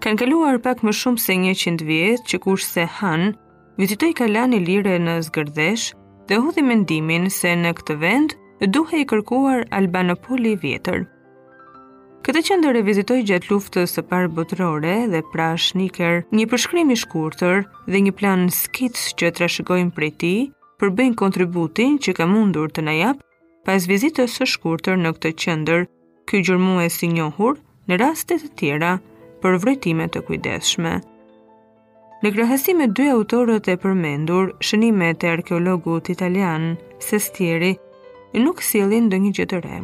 Kanë kaluar pak më shumë se 100 vjet që kurse Han vizitoi kalanë ilire në Zgërdhesh dhe hudhi mendimin se në këtë vend duhej kërkuar Albanopoli i vjetër. Këtë qendër e vizitoi gjatë luftës së parë botërore dhe Prashniker. Një përshkrim i shkurtër dhe një planskicë që trashëgojmë prej tij, përbëjnë kontributin që ka mundur të na japë Pas vizitës së shkurtër në këtë qendër, ky gjurmues i njohur në raste të tjera për vrojtime të kujdesshme. Në krahasim me dy autorët e përmendur, shënimet e arkeologut italian Sestieri nuk sjellin ndonjë gjë të re.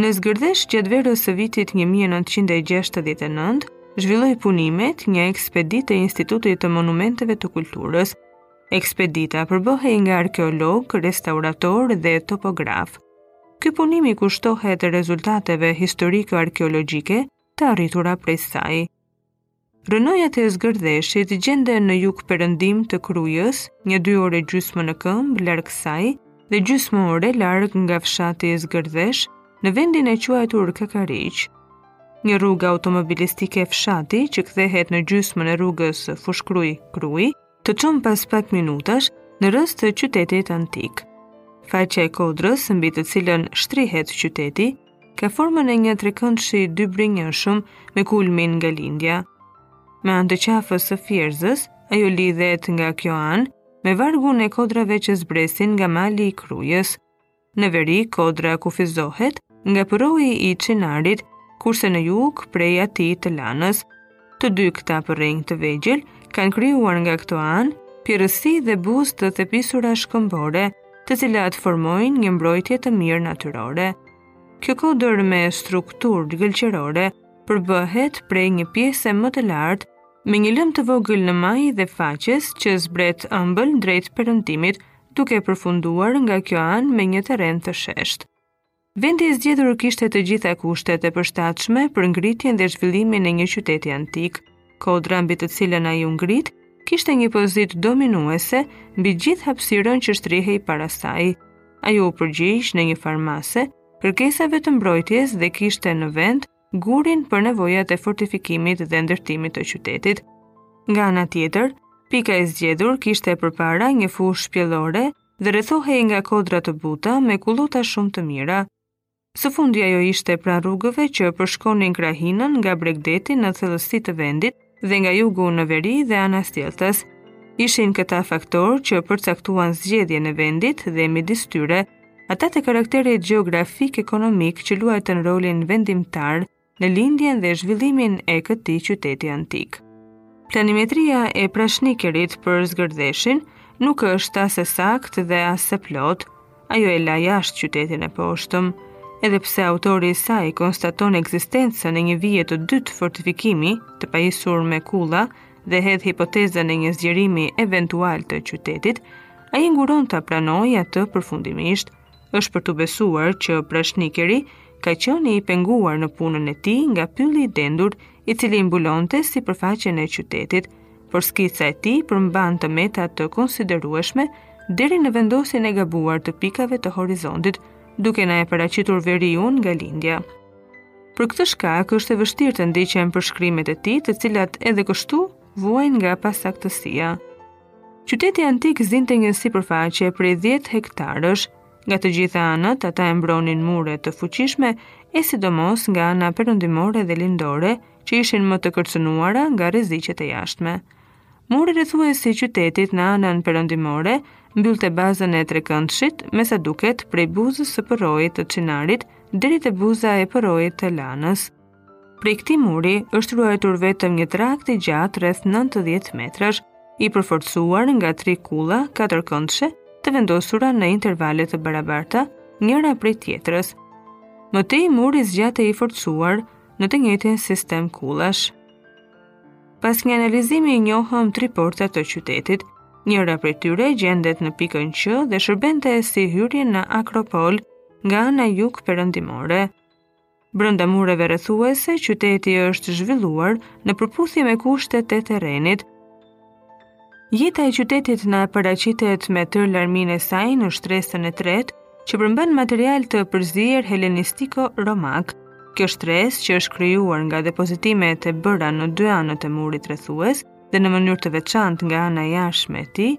Në Zgërdhesh gjatë verës së vitit 1969, zhvilloi punimet një ekspeditë e Institutit të Monumenteve të Kulturës, Ekspedita përbëhej nga arkeologë, restauratorë dhe topografë. Ky punim i kushtohet rezultateve historiko-arkeologjike të arritura prej saj. Rrënojat e Zgërdheshit gjenden në jugperëndim të Krujës, nja dy orë e gjysmë në këmbë larg saj dhe gjysmë ore larg nga fshati Zgërdhesh në vendin e quajtur Kakariq. Një rrugë automobilistike fshati që kthehet në gjysmën e rrugës Fushë-Krujë Krujë, të çon pas pak minutash në rrëzë të qytetit antik. Faqja e kodrës, mbi të cilën shtrihet qyteti, ka formën e një trekëndshi dybrinjëshëm me kulmin nga lindja. Me anë të qafës së Fierzës, ajo lidhet nga kjo anë me vargun e kodrave që zbresin nga mali i Krujës. Në veri, kodra kufizohet nga përroi i Çinarit, kurse në jug prej atij të Lanës. Të dy këta përrenj të vegjël kanë krijuar nga këto anë, pjerrësi dhe buzë të thepisura shkëmbore, të cilat formojnë një mbrojtje të mirë natyrore. Kjo kodër me strukturë gëlqerore përbëhet prej një pjese më të lartë, me një lëmë të vogël në majë dhe faqes që zbret ëmbël drejt perëndimit duke përfunduar nga kjo anë me një terren të sheshtë. Vendi i zgjedhur kishte të gjitha kushtet e përshtatshme për ngritjen dhe zhvillimin e një qyteti antik. Kodra mbi të cilën ai u ngrit kishte një pozitë dominuese mbi gjithë hapësirën që shtrihej para saj. Ajo u përgjigjej në një farë mase kërkesave të mbrojtjes dhe kishte në vend gurin për nevojat e fortifikimit dhe ndërtimit të qytetit. Nga ana tjetër, pika e zgjedhur kishte përpara një fushë pjellore dhe rrethohej nga kodra të buta me kullota shumë të mira. Së fundi ajo ishte pranë rrugëve që përshkonin krahinën nga bregdeti në thellësi të vendit, dhe nga jugu në veri dhe anasjelltas. Ishin këta faktorë që përcaktuan zgjedhjen e vendit dhe midis tyre, ata të karakterit gjeografik-ekonomik që luajtën rolin vendimtar në lindjen dhe zhvillimin e këtij qyteti antik. Planimetria e Prashnikerit për Zgërdheshin nuk është as e saktë dhe as e plotë, Ajo e la jashtë qytetin e poshtëm, edhe pse autori i saj konstaton ekzistencën e një vije të dytë fortifikimi të pajisur me kulla dhe hedh hipotezën e një zgjerimi eventual të qytetit, ai nguron ta pranojë atë përfundimisht, është për t'u besuar që Prashnikeri ka qenë i penguar në punën e tij nga pylli i dendur i cili mbulonte sipërfaqen e qytetit, por skica e tij përmban të meta të konsiderueshme deri në vendosjen e gabuar të pikave të horizontit, duke na e paraqitur veriun nga lindja. Për këtë shkak është e vështirë të ndiqen përshkrimet e tij, të cilat edhe kështu vuajnë nga pasaktësia. Qyteti antik zinte një sipërfaqe prej 10 hektarësh, Nga të gjitha anët, atë e mbronin mure të fuqishme, e sidomos nga ana perëndimore dhe lindore, që ishin më të kërcënuara nga rreziqet e jashtme. Muri rrethues i qytetit në anën perëndimore mbyllte bazën e trekëndshit, me sa duket prej buzës së përroit të Çinarit deri te buza e përroit të Lanës. Prej këtij muri është ruajtur vetëm një trakt i gjatë rreth 90 metrash, i përforcuar nga tri kulla katërkëndëshe të vendosura në intervale të barabarta njëra prej tjetrës. Më tej muri zgjatej i forcuar në të njëjtin sistem kullash. Pas një analizimi i njohim tri porta të qytetit, njëra prej tyre gjendet në pikën Ç dhe shërbente si hyrje në Akropol nga ana jugperëndimore. Brenda mureve rrethuese, qyteti është zhvilluar në përputhje me kushtet e terrenit. Jeta e qytetit na paraqitet me tërë larminë e saj në shtresën e tretë, që përmban material të përzier helenistiko-romak. Kjo shtresë që është krijuar nga depozitimet e bëra në dy anët e murit rrethues dhe në mënyrë të veçantë nga ana e jashtme e tij,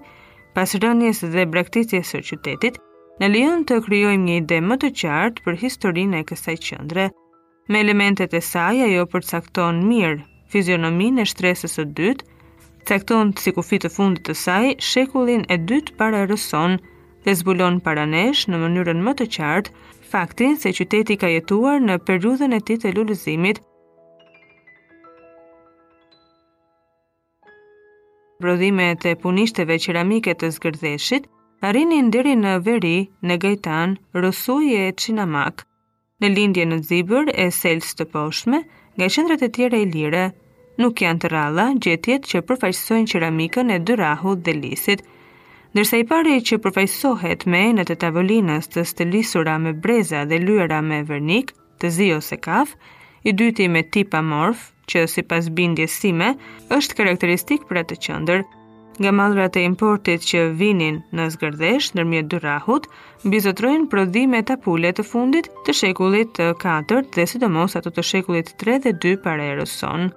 pas rënies dhe braktisjes së qytetit, na lejon të krijojmë një ide më të qartë për historinë e kësaj qendre. Me elementet e saj ajo përcakton mirë fizionominë e shtresës së dytë, cakton si kufi të fundit të saj shekullin e dytë para erës sonë dhe zbulon para nesh në mënyrën më të qartë faktin se qyteti ka jetuar në periudhën e tij të lulëzimit, Prodhimet e punishteve qeramike të Zgërdheshit arrinin deri në veri, në Gajtan, Rosujë e Çinamak, në lindje në Xibër e Selcë të Poshtme, nga qendrat e tjera ilire. Nuk janë të rralla gjetjet që përfaqësojnë qeramikën e Dyrrahut dhe Lisit. Ndërsa i pari që përfaqësohet me enët e tavolinës të stolisura me breza dhe lyera me vernik, të zi ose kafe, i dyti me tip amfore, që sipas bindjes sime, është karakteristik për atë qëndër. Nga mallrat e importit që vinin në Zgërdhesh ndërmjet Dyrrahut, mbizotërojnë prodhimet apule të fundit të shekullit të 4 dhe sidomos ato të shekullit 3 dhe 2 para erës sonë.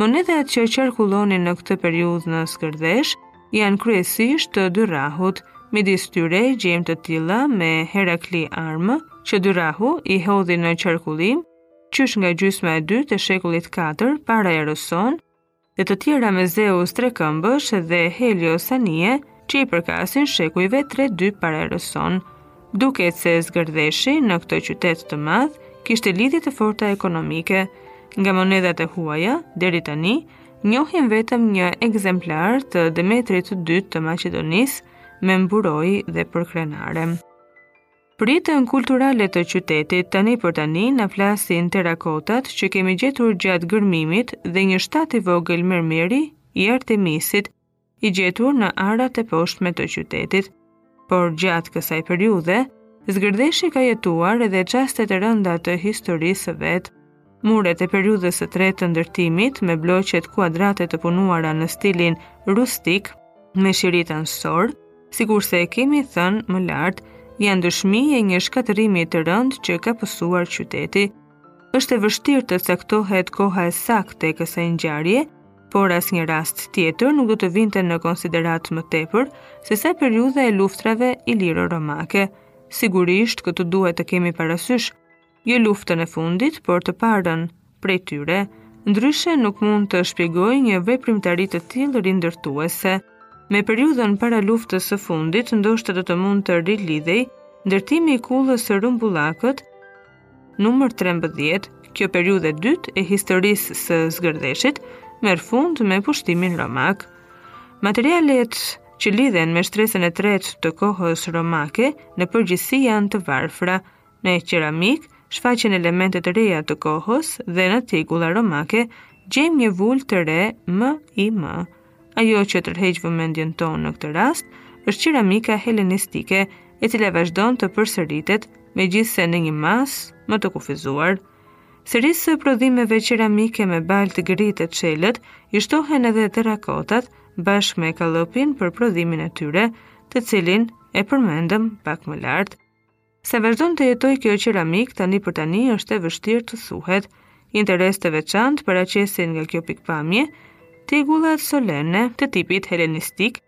Monedhat që qarkullonin në këtë periudhë në Zgërdhesh, janë kryesisht të Dyrrahut. Midis tyre gjejmë të tilla me Herakli armë, që Dyrrahu i hodhi në qarkullim, qysh nga gjysma e dytë e shekullit 4 para erës sonë, dhe të tjera me Zeus trekëmbësh dhe Helios anije, që i përkasin shekujve 3-2 para erës sonë. Duket se Zgërdheshi në këtë qytet të madh kishte lidhje të forta ekonomike. Nga monedhat e huaja deri tani njohim vetëm një ekzemplar të Demetrit të dytë të Maqedonisë me mburojë dhe përkrenare. Për jetën kulturale të qytetit tani për tani na flasin terakotat që kemi gjetur gjatë gërmimit dhe një shtat i vogël mermeri i Artemisit i gjetur në arat e poshtme të qytetit. Por gjatë kësaj periudhe, Zgërdheshi ka jetuar edhe çastet e rënda të historisë së vet. Muret e periudhës së tretë të ndërtimit me bloqet kuadrate të punuara në stilin rustik me shirit anësor, sikurse e kemi thënë më lart, janë dëshmi e një shkatërrimi të rëndë që ka pësuar qyteti. Është e vështirë të caktohet koha e saktë e kësaj ngjarje, por asnjë rast tjetër nuk do të vinte në konsideratë më tepër sesa periudha e luftrave iliro-romake. Sigurisht, këtu duhet të kemi parasysh jo luftën e fundit, por të parën prej tyre. Ndryshe nuk mund të shpjegojë një veprimtari të tillë rindërtuese. Me periudhën para luftës së fundit, ndoshta do të mund të rilidhej ndërtimi i kullës së rrumbullakët, Numër 13, kjo periudhë e dytë e historisë së Zgërdheshit merr fund me pushtimin romak. Materialet që lidhen me shtresën e tretë të kohës romake në përgjithësi janë të varfra. Në qeramikë shfaqen elemente të reja të kohës dhe në tjegulla romake gjejmë një vulë të re M I M. Ajo që tërheq vëmendjen tonë në këtë rast është qeramika helenistike, e cila vazhdon të përsëritet, megjithëse në një masë më të kufizuar. Serisë së prodhimeve qeramike me baltë të gri të çelët i shtohen edhe terrakotat bashkë me kallëpin për prodhimin e tyre, të cilin e përmendëm pak më lart. Sa vazhdon të jetojë kjo qeramikë, tani për tani është e vështirë të thuhet. Interes të veçantë paraqesin nga kjo pikëpamje, tegullat solene të tipit helenistik,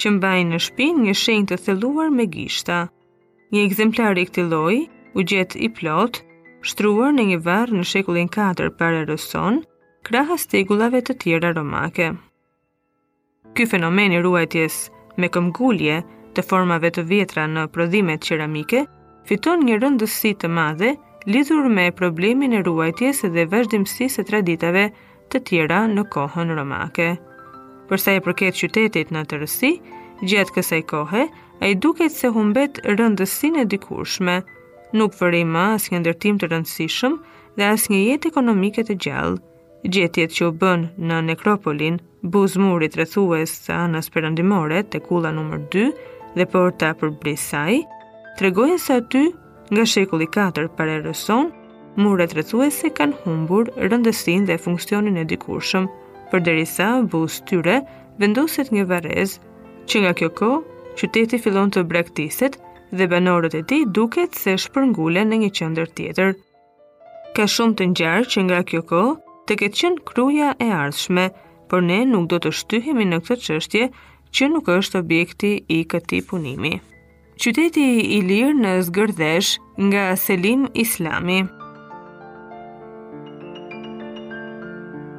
që mbajnë në shpinë një shenjë të thelluar me gishta. Një ekzemplar i këtij lloji u gjet i plotë, shtruar në një varr në shekullin 4 pas erës sonë, krahas tegullave të tjera romake. Ky fenomen i ruajtjes me këmbgulje të formave të vjetra në prodhimet qeramike fiton një rëndësi të madhe lidhur me problemin e ruajtjes dhe vazhdimësisë së traditave të tjera në kohën romake. Përsa i përket qytetit në tërësi, gjatë kësaj kohe, ai duket se humbet rëndësinë e dikurshme, nuk vërejmë asnjë ndërtim të rëndësishëm dhe asnjë jetë ekonomike të gjallë. Gjetjet që u bënë në nekropolin, buzë murit rrethues të anës perëndimore te kulla numër 2 dhe porta përbri saj, tregojnë se aty nga shekulli 4 para erës sonë, muret rrethuese kanë humbur rëndësinë dhe funksionin e dikurshëm, përderisa buzë tyre vendoset një varrezë. Që nga kjo kohë, qyteti fillon të braktiset dhe banorët e tij duket se shpërngulen në një qendër tjetër. Ka shumë të ngjarë që nga kjo kohë të ketë qenë Kruja e ardhshme, por ne nuk do të shtyhemi në këtë çështje që nuk është objekti i këtij punimi. Qyteti ilir në Zgërdhesh nga Selim Islami.